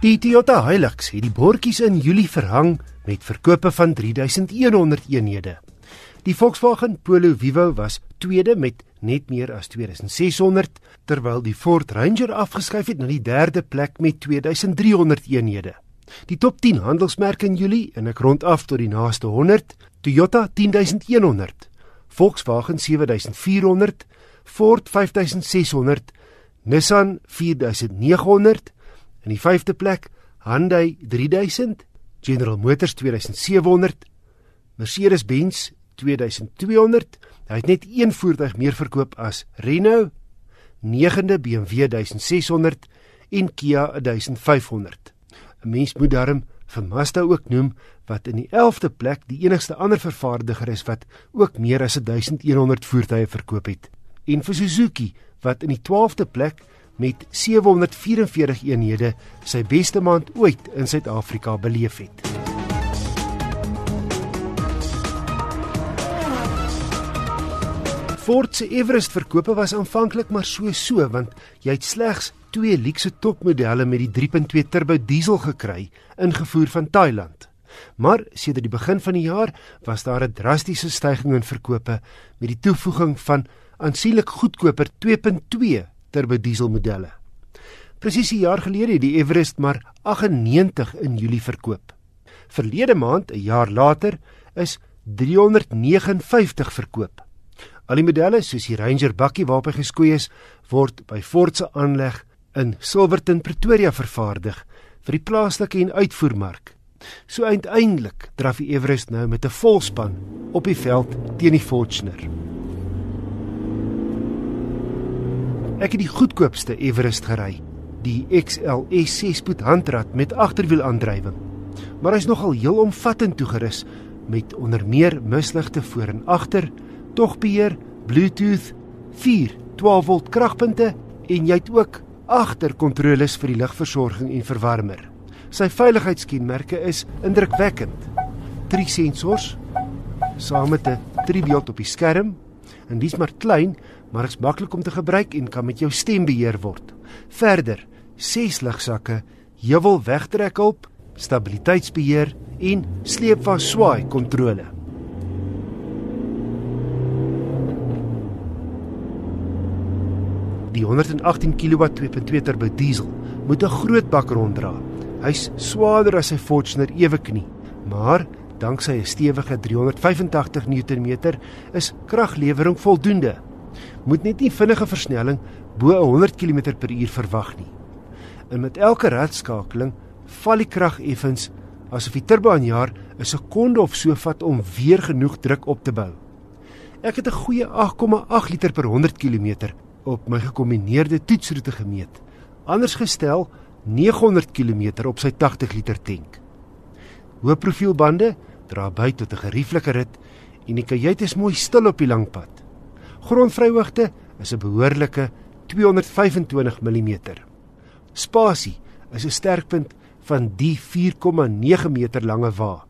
Die Toyota Hilux het die bordjies in Julie verhang met verkope van 3100 eenhede. Die Volkswagen Polo Vivo was tweede met net meer as 2600, terwyl die Ford Ranger afgeskuif het na die derde plek met 2300 eenhede. Die top 10 handelsmerke in Julie en ek rond af tot die naaste 100: Toyota 10100, Volkswagen 7400, Ford 5600, Nissan 4900 in die 5de plek Hyundai 3000, General Motors 2700, Mercedes-Benz 2200. Hy het net een voertuig meer verkoop as Renault, 9de BMW 1600 en Kia 1500. 'n Mens moet daarom vir Mazda ook noem wat in die 11de plek die enigste ander vervaardiger is wat ook meer as 1100 voertuie verkoop het. En vir Suzuki wat in die 12de plek met 744 eenhede sy beste maand ooit in Suid-Afrika beleef het. Ford se Everest verkope was aanvanklik maar so so want jy het slegs twee luukse topmodelle met die 3.2 turbo diesel gekry ingevoer van Thailand. Maar sedert die begin van die jaar was daar 'n drastiese stygings in verkope met die toevoeging van aansienlik goedkoper 2.2 turbo diesel modelle. Presies 'n jaar gelede het die Everest maar 98 in Julie verkoop. Verlede maand, 'n jaar later, is 359 verkoop. Al die modelle soos die Ranger bakkie waarop hy geskoei is, word by Ford se aanleg in Silverton, Pretoria vervaardig vir die plaaslike en uitvoermark. So uiteindelik draf die Everest nou met 'n volspan op die veld teen die Fortuner. Ek het die goedkoopste Everest gery, die XLS 6-spoed handrat met agterwielaandrywing. Maar hy's nogal heel omvattend toegerus met onder meer misligte voor en agter togbeheer, Bluetooth, 4 12V kragpunte en jy het ook agterkontroles vir die ligversorging en verwarmer. Sy veiligheidskenmerke is indrukwekkend. Drie sensors saam met 'n driebeeld op die skerm en dis maar klein, maar is maklik om te gebruik en kan met jou stem beheer word. Verder, 6 ligsakke, heuwel wegtrekhulp, stabiliteitsbeheer en sleepwas swaai kontrole. Die 118 kW 2.2 turbo diesel moet 'n groot bak ronddra. Hy's swaarder as sy Fortuner ewe knie, maar danksy 'n stewige 385 Nm is kraglewering voldoende. Moet net nie vinnige versnelling bo 100 km/h verwag nie. En met elke radskakeling val die krag effens asof die turbo aanjaar 'n sekonde of so vat om weer genoeg druk op te bou. Ek het 'n goeie 8,8 liter per 100 km op my gekombineerde toetsroete gemeet. Anders gestel 900 km op sy 80 liter tank. Hoë profielbande dra by tot 'n gerieflike rit en die kajuit is mooi stil op die lang pad. Grondvryhoogte is 'n behoorlike 225 mm. Spasie is 'n sterkpunt van die 4,9 meter lange wa.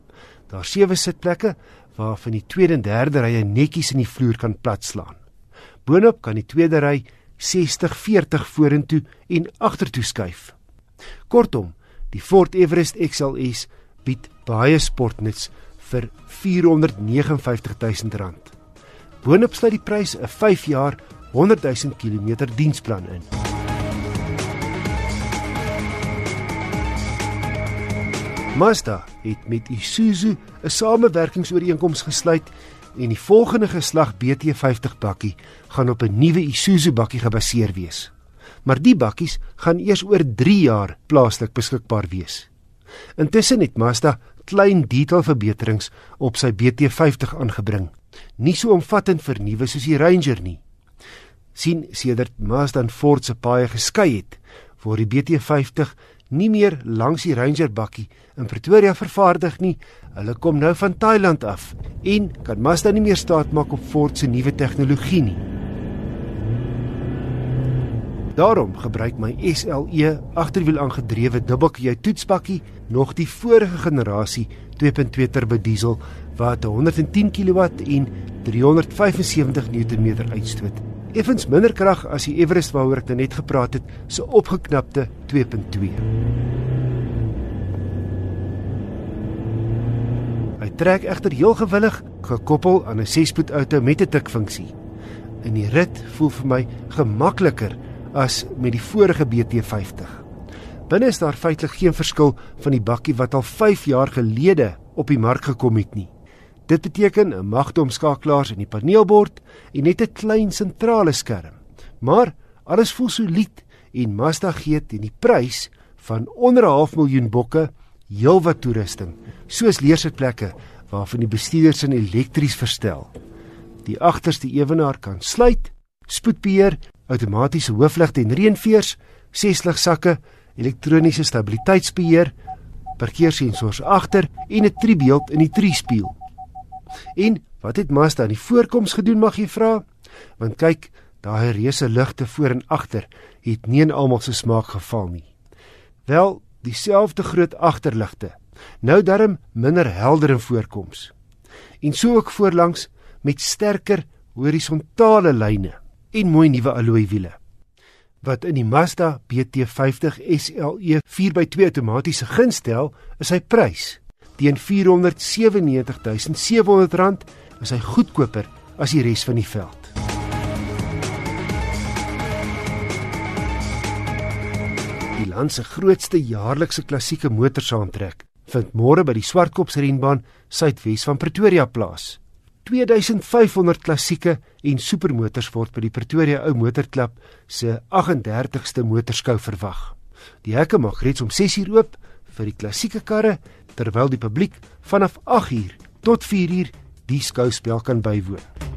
Daar sewe sitplekke waarvan die tweede en derde rye netjies in die vloer kan platslaan. Boonop kan die tweede ry 60-40 vorentoe en agtertoe skuif. Kortom, die Ford Everest XLS bied baie sportnuts vir R459 000. Boonop sluit die prys 'n 5 jaar 100 000 km diensplan in. Mazda het met Isuzu 'n samewerkingsooreenkoms gesluit en die volgende geslag BT50 bakkie gaan op 'n nuwe Isuzu bakkie gebaseer wees. Maar die bakkies gaan eers oor 3 jaar plaaslik beskikbaar wees. Intussen het Mazda klein detailverbeterings op sy BT50 aangebring. Nie so omvattend vernuwe soos die Ranger nie. sien sedert Mazda en Ford se paai geskei het, word die BT50 nie meer langs die Ranger bakkie in Pretoria vervaardig nie. Hulle kom nou van Thailand af en kan Mazda nie meer staat maak op Ford se nuwe tegnologie nie. Daarom gebruik my SLE agterwiel aangedrewe dubbelkajuit toetspakkie nog die vorige generasie 2.2 turbo diesel wat 110 kW en 375 Nm uitstoot. Effens minder krag as die Everest waaroor ek nou net gepraat het, se so opgeknapte 2.2. Hy trek egter heel gewillig, gekoppel aan 'n 6-spoed outo met 'n tikfunksie. In die rit voel vir my gemakliker as met die vorige BT50. Binne is daar feitelik geen verskil van die bakkie wat al 5 jaar gelede op die mark gekom het nie. Dit beteken 'n magtomskakelaars in die paneelbord en net 'n klein sentrale skerm. Maar alles voel solied en Mazda gee teen die prys van onder 'n half miljoen bokke heelwat toerusting, soos leersitplekke waarvan die bestuurders in elektries verstel. Die agterste ewenaar kan sluit, spoedbeheer, outomatiese hoofligte en reënveers, sesligsakke, elektroniese stabiliteitsbeheer, parkeersensors agter en 'n tribeeld in die triespieël. En wat het Mazda aan die voorkoms gedoen mag jy vra? Want kyk, daai reuse ligte voor en agter het nie in almal se smaak geval nie. Wel, dieselfde groot agterligte. Nou darm minder helder in voorkoms. En so ook voorlangs met sterker horisontale lyne en mooi nuwe alloy wiele. Wat in die Mazda BT50 SLE 4x2 outomatiese gunstel is sy prys. Teen R497.700 is hy goedkoper as die res van die veld. Die land se grootste jaarlikse klassieke motorsaantrek vind môre by die Swartkops renbaan suidwes van Pretoria plaas. 2500 klassieke en supermotors word by die Pretoria Ou Motorklub se 38ste motorskou verwag. Die hekke mag reeds om 6uur oop vir die klassieke karre terwyl die publiek vanaf 8uur tot 4uur die skouspel kan bywoon.